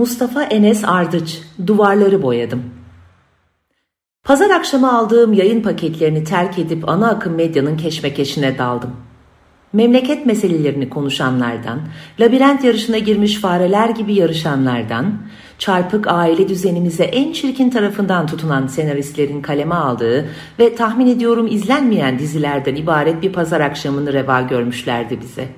Mustafa Enes Ardıç, duvarları boyadım. Pazar akşamı aldığım yayın paketlerini terk edip ana akım medyanın keşmekeşine daldım. Memleket meselelerini konuşanlardan, labirent yarışına girmiş fareler gibi yarışanlardan, çarpık aile düzenimize en çirkin tarafından tutunan senaristlerin kaleme aldığı ve tahmin ediyorum izlenmeyen dizilerden ibaret bir pazar akşamını reva görmüşlerdi bize.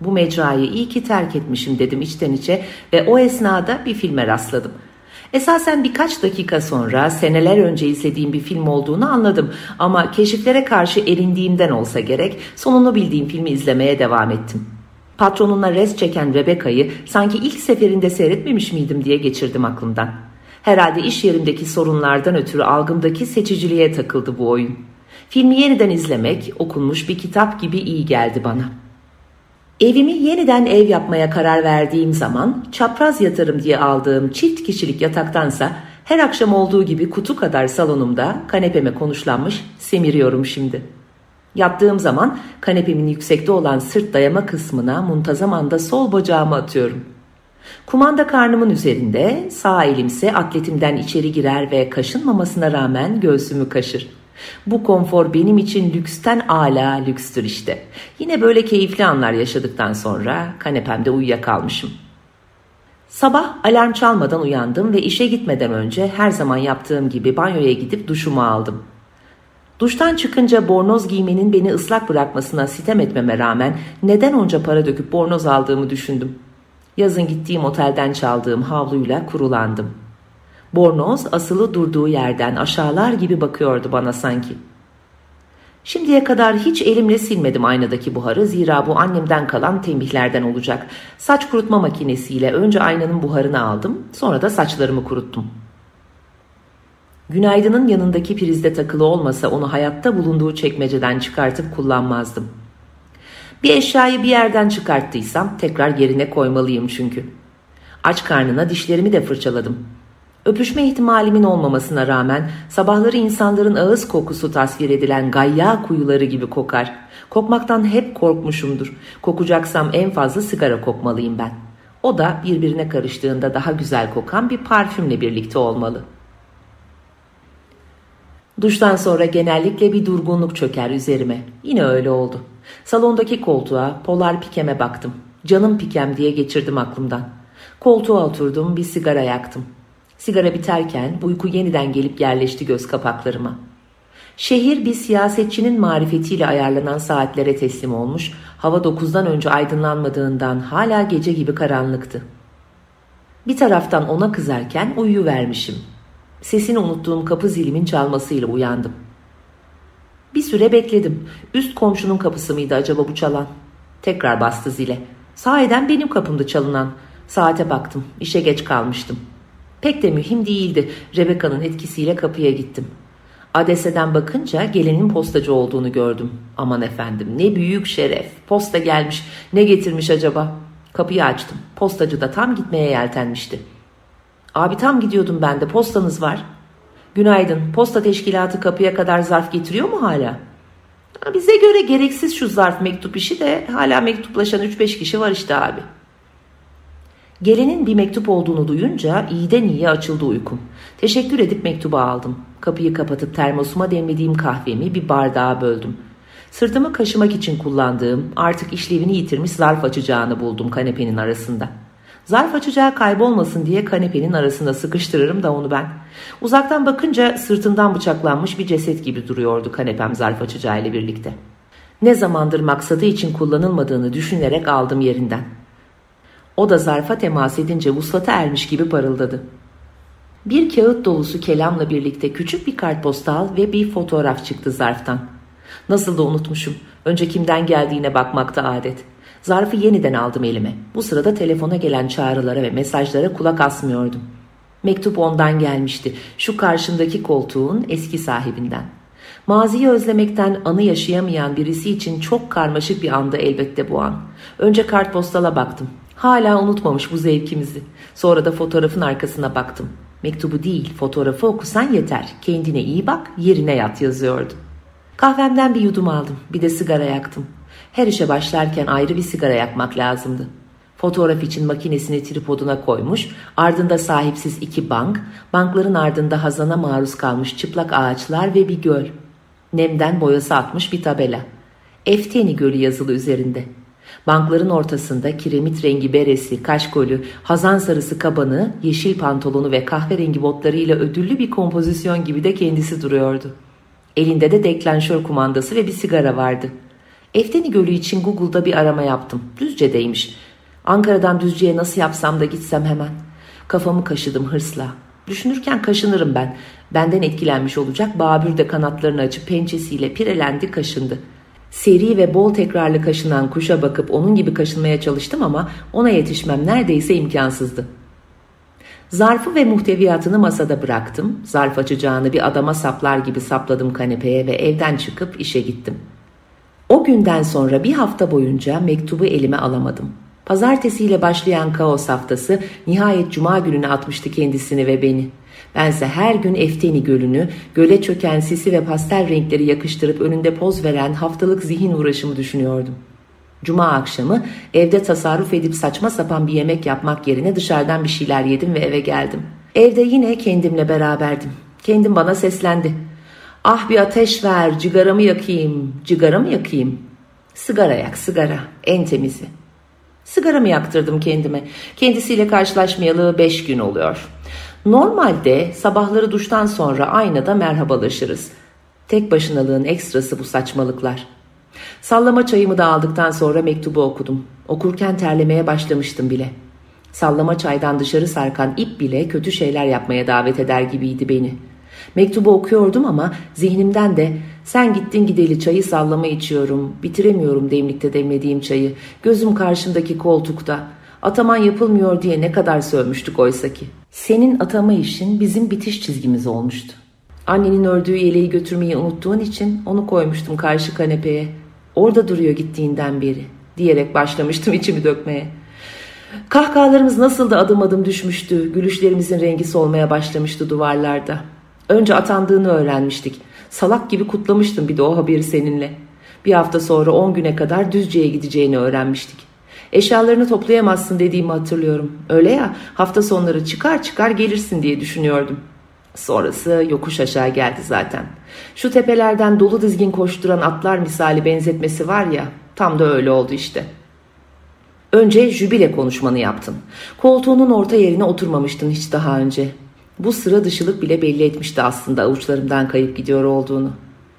Bu mecrayı iyi ki terk etmişim dedim içten içe ve o esnada bir filme rastladım. Esasen birkaç dakika sonra seneler önce izlediğim bir film olduğunu anladım ama keşiflere karşı erindiğimden olsa gerek sonunu bildiğim filmi izlemeye devam ettim. Patronuna res çeken Rebecca'yı sanki ilk seferinde seyretmemiş miydim diye geçirdim aklımdan. Herhalde iş yerimdeki sorunlardan ötürü algımdaki seçiciliğe takıldı bu oyun. Filmi yeniden izlemek okunmuş bir kitap gibi iyi geldi bana.'' Evimi yeniden ev yapmaya karar verdiğim zaman çapraz yatarım diye aldığım çift kişilik yataktansa her akşam olduğu gibi kutu kadar salonumda kanepeme konuşlanmış semiriyorum şimdi. Yattığım zaman kanepemin yüksekte olan sırt dayama kısmına muntazam anda sol bacağımı atıyorum. Kumanda karnımın üzerinde sağ elimse atletimden içeri girer ve kaşınmamasına rağmen göğsümü kaşır. Bu konfor benim için lüksten ala lükstür işte. Yine böyle keyifli anlar yaşadıktan sonra kanepemde uyuyakalmışım. Sabah alarm çalmadan uyandım ve işe gitmeden önce her zaman yaptığım gibi banyoya gidip duşumu aldım. Duştan çıkınca bornoz giymenin beni ıslak bırakmasına sitem etmeme rağmen neden onca para döküp bornoz aldığımı düşündüm. Yazın gittiğim otelden çaldığım havluyla kurulandım. Bornoz asılı durduğu yerden aşağılar gibi bakıyordu bana sanki. Şimdiye kadar hiç elimle silmedim aynadaki buharı zira bu annemden kalan tembihlerden olacak. Saç kurutma makinesiyle önce aynanın buharını aldım sonra da saçlarımı kuruttum. Günaydın'ın yanındaki prizde takılı olmasa onu hayatta bulunduğu çekmeceden çıkartıp kullanmazdım. Bir eşyayı bir yerden çıkarttıysam tekrar yerine koymalıyım çünkü. Aç karnına dişlerimi de fırçaladım. Öpüşme ihtimalimin olmamasına rağmen sabahları insanların ağız kokusu tasvir edilen gayya kuyuları gibi kokar. Kokmaktan hep korkmuşumdur. Kokacaksam en fazla sigara kokmalıyım ben. O da birbirine karıştığında daha güzel kokan bir parfümle birlikte olmalı. Duştan sonra genellikle bir durgunluk çöker üzerime. Yine öyle oldu. Salondaki koltuğa, polar pikeme baktım. Canım pikem diye geçirdim aklımdan. Koltuğa oturdum, bir sigara yaktım. Sigara biterken uyku yeniden gelip yerleşti göz kapaklarıma. Şehir bir siyasetçinin marifetiyle ayarlanan saatlere teslim olmuş, hava dokuzdan önce aydınlanmadığından hala gece gibi karanlıktı. Bir taraftan ona kızarken uyu vermişim. Sesini unuttuğum kapı zilimin çalmasıyla uyandım. Bir süre bekledim. Üst komşunun kapısı mıydı acaba bu çalan? Tekrar bastı zile. Sahiden benim kapımda çalınan. Saate baktım. İşe geç kalmıştım. Pek de mühim değildi. Rebecca'nın etkisiyle kapıya gittim. Adeseden bakınca gelinin postacı olduğunu gördüm. Aman efendim ne büyük şeref. Posta gelmiş. Ne getirmiş acaba? Kapıyı açtım. Postacı da tam gitmeye yeltenmişti. Abi tam gidiyordum ben de postanız var. Günaydın. Posta teşkilatı kapıya kadar zarf getiriyor mu hala? Bize göre gereksiz şu zarf mektup işi de hala mektuplaşan 3-5 kişi var işte abi.'' Gelenin bir mektup olduğunu duyunca iyiden iyiye açıldı uykum. Teşekkür edip mektubu aldım. Kapıyı kapatıp termosuma demlediğim kahvemi bir bardağa böldüm. Sırtımı kaşımak için kullandığım artık işlevini yitirmiş zarf açacağını buldum kanepenin arasında. Zarf açacağı kaybolmasın diye kanepenin arasında sıkıştırırım da onu ben. Uzaktan bakınca sırtından bıçaklanmış bir ceset gibi duruyordu kanepem zarf açacağıyla birlikte. Ne zamandır maksadı için kullanılmadığını düşünerek aldım yerinden. O da zarfa temas edince vuslata ermiş gibi parıldadı. Bir kağıt dolusu kelamla birlikte küçük bir kartpostal ve bir fotoğraf çıktı zarftan. Nasıl da unutmuşum. Önce kimden geldiğine bakmakta adet. Zarfı yeniden aldım elime. Bu sırada telefona gelen çağrılara ve mesajlara kulak asmıyordum. Mektup ondan gelmişti. Şu karşımdaki koltuğun eski sahibinden. Maziyi özlemekten anı yaşayamayan birisi için çok karmaşık bir anda elbette bu an. Önce kartpostala baktım. Hala unutmamış bu zevkimizi. Sonra da fotoğrafın arkasına baktım. Mektubu değil fotoğrafı okusan yeter. Kendine iyi bak yerine yat yazıyordu. Kahvemden bir yudum aldım. Bir de sigara yaktım. Her işe başlarken ayrı bir sigara yakmak lazımdı. Fotoğraf için makinesini tripoduna koymuş, ardında sahipsiz iki bank, bankların ardında hazana maruz kalmış çıplak ağaçlar ve bir göl. Nemden boyası atmış bir tabela. Efteni Gölü yazılı üzerinde. Bankların ortasında kiremit rengi beresi, kaşkolü, hazan sarısı kabanı, yeşil pantolonu ve kahverengi botlarıyla ödüllü bir kompozisyon gibi de kendisi duruyordu. Elinde de deklanşör kumandası ve bir sigara vardı. Efteni Gölü için Google'da bir arama yaptım. Düzce'deymiş. Ankara'dan Düzce'ye nasıl yapsam da gitsem hemen. Kafamı kaşıdım hırsla. Düşünürken kaşınırım ben. Benden etkilenmiş olacak Babür de kanatlarını açıp pençesiyle pirelendi kaşındı. Seri ve bol tekrarlı kaşınan kuşa bakıp onun gibi kaşınmaya çalıştım ama ona yetişmem neredeyse imkansızdı. Zarfı ve muhteviyatını masada bıraktım. Zarf açacağını bir adama saplar gibi sapladım kanepeye ve evden çıkıp işe gittim. O günden sonra bir hafta boyunca mektubu elime alamadım. Pazartesiyle başlayan kaos haftası nihayet cuma gününe atmıştı kendisini ve beni. Bense her gün Efteni Gölü'nü, göle çöken sisi ve pastel renkleri yakıştırıp önünde poz veren haftalık zihin uğraşımı düşünüyordum. Cuma akşamı evde tasarruf edip saçma sapan bir yemek yapmak yerine dışarıdan bir şeyler yedim ve eve geldim. Evde yine kendimle beraberdim. Kendim bana seslendi. Ah bir ateş ver, cigaramı yakayım, cigaramı yakayım. Sigara yak, sigara, en temizi. Sigaramı yaktırdım kendime. Kendisiyle karşılaşmayalı beş gün oluyor. Normalde sabahları duştan sonra aynada merhabalaşırız. Tek başınalığın ekstrası bu saçmalıklar. Sallama çayımı da aldıktan sonra mektubu okudum. Okurken terlemeye başlamıştım bile. Sallama çaydan dışarı sarkan ip bile kötü şeyler yapmaya davet eder gibiydi beni. Mektubu okuyordum ama zihnimden de sen gittin gideli çayı sallama içiyorum, bitiremiyorum demlikte demlediğim çayı, gözüm karşımdaki koltukta, ataman yapılmıyor diye ne kadar sövmüştük oysa ki. Senin atama işin bizim bitiş çizgimiz olmuştu. Annenin ördüğü yeleği götürmeyi unuttuğun için onu koymuştum karşı kanepeye. Orada duruyor gittiğinden beri diyerek başlamıştım içimi dökmeye. Kahkahalarımız nasıl da adım adım düşmüştü, gülüşlerimizin rengi solmaya başlamıştı duvarlarda. Önce atandığını öğrenmiştik. Salak gibi kutlamıştım bir de o haberi seninle. Bir hafta sonra on güne kadar Düzce'ye gideceğini öğrenmiştik. Eşyalarını toplayamazsın dediğimi hatırlıyorum. Öyle ya hafta sonları çıkar çıkar gelirsin diye düşünüyordum. Sonrası yokuş aşağı geldi zaten. Şu tepelerden dolu dizgin koşturan atlar misali benzetmesi var ya tam da öyle oldu işte. Önce jübile konuşmanı yaptın. Koltuğunun orta yerine oturmamıştın hiç daha önce. Bu sıra dışılık bile belli etmişti aslında avuçlarımdan kayıp gidiyor olduğunu.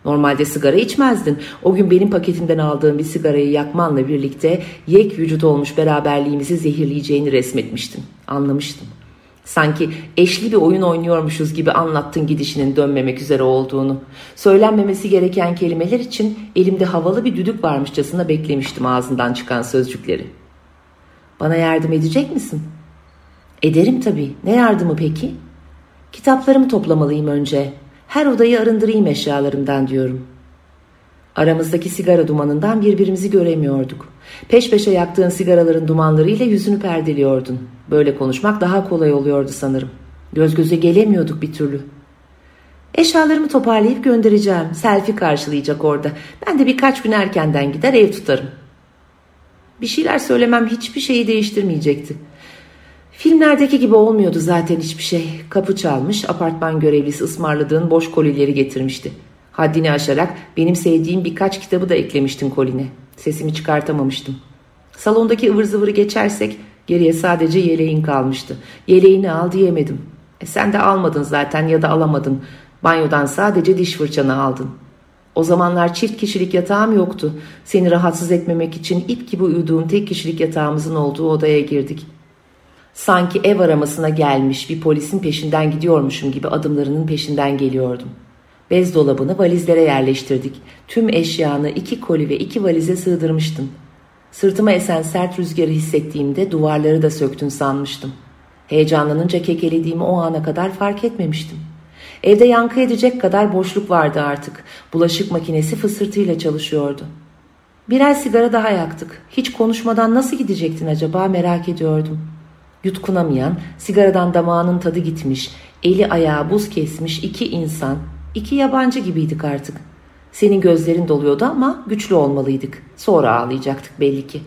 Normalde sigara içmezdin. O gün benim paketimden aldığım bir sigarayı yakmanla birlikte yek vücut olmuş beraberliğimizi zehirleyeceğini resmetmiştin. Anlamıştım. Sanki eşli bir oyun oynuyormuşuz gibi anlattın gidişinin dönmemek üzere olduğunu. Söylenmemesi gereken kelimeler için elimde havalı bir düdük varmışçasına beklemiştim ağzından çıkan sözcükleri. Bana yardım edecek misin? Ederim tabii. Ne yardımı peki?'' Kitaplarımı toplamalıyım önce. Her odayı arındırayım eşyalarımdan diyorum. Aramızdaki sigara dumanından birbirimizi göremiyorduk. Peş peşe yaktığın sigaraların dumanlarıyla yüzünü perdeliyordun. Böyle konuşmak daha kolay oluyordu sanırım. Göz göze gelemiyorduk bir türlü. Eşyalarımı toparlayıp göndereceğim. Selfie karşılayacak orada. Ben de birkaç gün erkenden gider ev tutarım. Bir şeyler söylemem hiçbir şeyi değiştirmeyecekti. Filmlerdeki gibi olmuyordu zaten hiçbir şey. Kapı çalmış, apartman görevlisi ısmarladığın boş kolileri getirmişti. Haddini aşarak benim sevdiğim birkaç kitabı da eklemiştim koline. Sesimi çıkartamamıştım. Salondaki ıvır zıvırı geçersek geriye sadece yeleğin kalmıştı. Yeleğini al diyemedim. E sen de almadın zaten ya da alamadın. Banyodan sadece diş fırçanı aldın. O zamanlar çift kişilik yatağım yoktu. Seni rahatsız etmemek için ip gibi uyuduğum tek kişilik yatağımızın olduğu odaya girdik. Sanki ev aramasına gelmiş bir polisin peşinden gidiyormuşum gibi adımlarının peşinden geliyordum. Bez dolabını valizlere yerleştirdik. Tüm eşyanı iki koli ve iki valize sığdırmıştım. Sırtıma esen sert rüzgarı hissettiğimde duvarları da söktün sanmıştım. Heyecanlanınca kekelediğimi o ana kadar fark etmemiştim. Evde yankı edecek kadar boşluk vardı artık. Bulaşık makinesi fısırtıyla çalışıyordu. Birer sigara daha yaktık. Hiç konuşmadan nasıl gidecektin acaba merak ediyordum. Yutkunamayan, sigaradan damağının tadı gitmiş, eli ayağı buz kesmiş iki insan, iki yabancı gibiydik artık. Senin gözlerin doluyordu ama güçlü olmalıydık. Sonra ağlayacaktık belli ki.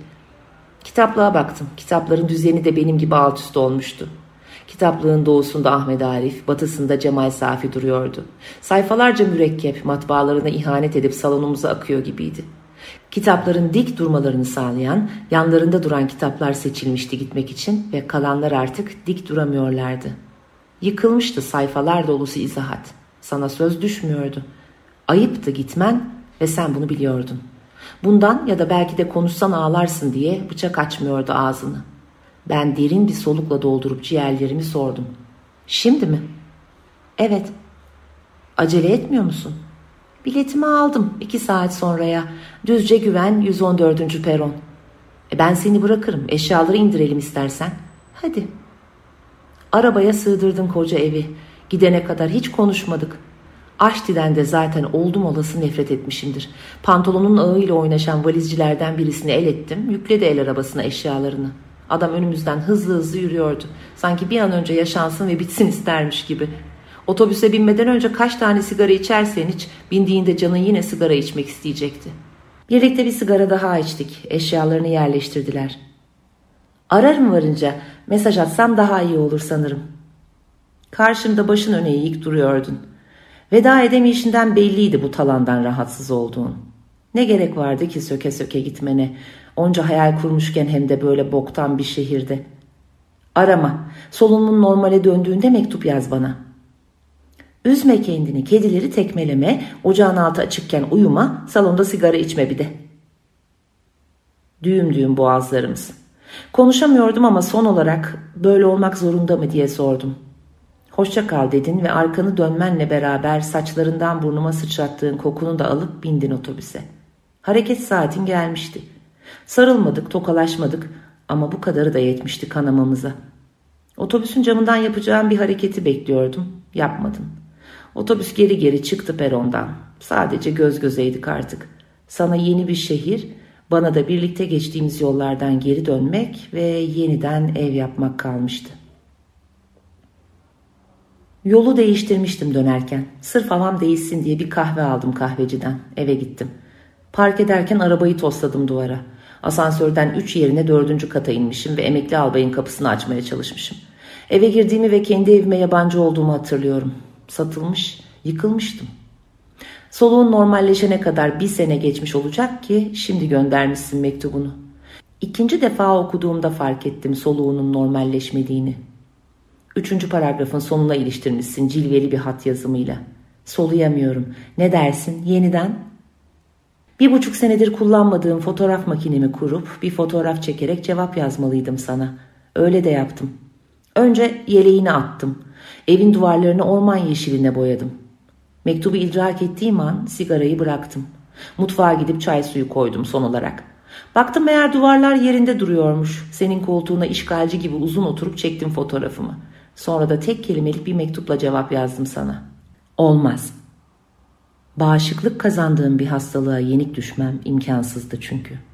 Kitaplığa baktım. Kitapların düzeni de benim gibi alt üst olmuştu. Kitaplığın doğusunda Ahmet Arif, batısında Cemal Safi duruyordu. Sayfalarca mürekkep matbaalarına ihanet edip salonumuza akıyor gibiydi. Kitapların dik durmalarını sağlayan, yanlarında duran kitaplar seçilmişti gitmek için ve kalanlar artık dik duramıyorlardı. Yıkılmıştı sayfalar dolusu izahat. Sana söz düşmüyordu. Ayıptı gitmen ve sen bunu biliyordun. Bundan ya da belki de konuşsan ağlarsın diye bıçak açmıyordu ağzını. Ben derin bir solukla doldurup ciğerlerimi sordum. Şimdi mi? Evet. Acele etmiyor musun? Biletimi aldım iki saat sonraya. Düzce güven 114. peron. E ben seni bırakırım. Eşyaları indirelim istersen. Hadi. Arabaya sığdırdın koca evi. Gidene kadar hiç konuşmadık. Aşti'den de zaten oldum olası nefret etmişimdir. Pantolonun ağıyla oynaşan valizcilerden birisini el ettim. Yükledi el arabasına eşyalarını. Adam önümüzden hızlı hızlı yürüyordu. Sanki bir an önce yaşansın ve bitsin istermiş gibi. Otobüse binmeden önce kaç tane sigara içersen iç, bindiğinde canın yine sigara içmek isteyecekti. Birlikte bir sigara daha içtik. Eşyalarını yerleştirdiler. Ararım varınca mesaj atsam daha iyi olur sanırım. Karşımda başın öne eğik duruyordun. Veda edemeyişinden belliydi bu talandan rahatsız olduğun. Ne gerek vardı ki söke söke gitmene, onca hayal kurmuşken hem de böyle boktan bir şehirde. Arama, solunumun normale döndüğünde mektup yaz bana. Üzme kendini, kedileri tekmeleme, ocağın altı açıkken uyuma, salonda sigara içme bir de. Düğüm düğüm boğazlarımız. Konuşamıyordum ama son olarak böyle olmak zorunda mı diye sordum. Hoşça kal dedin ve arkanı dönmenle beraber saçlarından burnuma sıçrattığın kokunu da alıp bindin otobüse. Hareket saatin gelmişti. Sarılmadık, tokalaşmadık ama bu kadarı da yetmişti kanamamıza. Otobüsün camından yapacağım bir hareketi bekliyordum. Yapmadın. Otobüs geri geri çıktı perondan. Sadece göz gözeydik artık. Sana yeni bir şehir, bana da birlikte geçtiğimiz yollardan geri dönmek ve yeniden ev yapmak kalmıştı. Yolu değiştirmiştim dönerken. Sırf havam değişsin diye bir kahve aldım kahveciden. Eve gittim. Park ederken arabayı tosladım duvara. Asansörden üç yerine dördüncü kata inmişim ve emekli albayın kapısını açmaya çalışmışım. Eve girdiğimi ve kendi evime yabancı olduğumu hatırlıyorum. Satılmış, yıkılmıştım. Soluğun normalleşene kadar bir sene geçmiş olacak ki şimdi göndermişsin mektubunu. İkinci defa okuduğumda fark ettim soluğunun normalleşmediğini. Üçüncü paragrafın sonuna iliştirmişsin cilveli bir hat yazımıyla. Soluyamıyorum. Ne dersin? Yeniden? Bir buçuk senedir kullanmadığım fotoğraf makinemi kurup bir fotoğraf çekerek cevap yazmalıydım sana. Öyle de yaptım. Önce yeleğini attım. Evin duvarlarını orman yeşiline boyadım. Mektubu idrak ettiğim an sigarayı bıraktım. Mutfağa gidip çay suyu koydum son olarak. Baktım meğer duvarlar yerinde duruyormuş. Senin koltuğuna işgalci gibi uzun oturup çektim fotoğrafımı. Sonra da tek kelimelik bir mektupla cevap yazdım sana. Olmaz. Bağışıklık kazandığım bir hastalığa yenik düşmem imkansızdı çünkü.''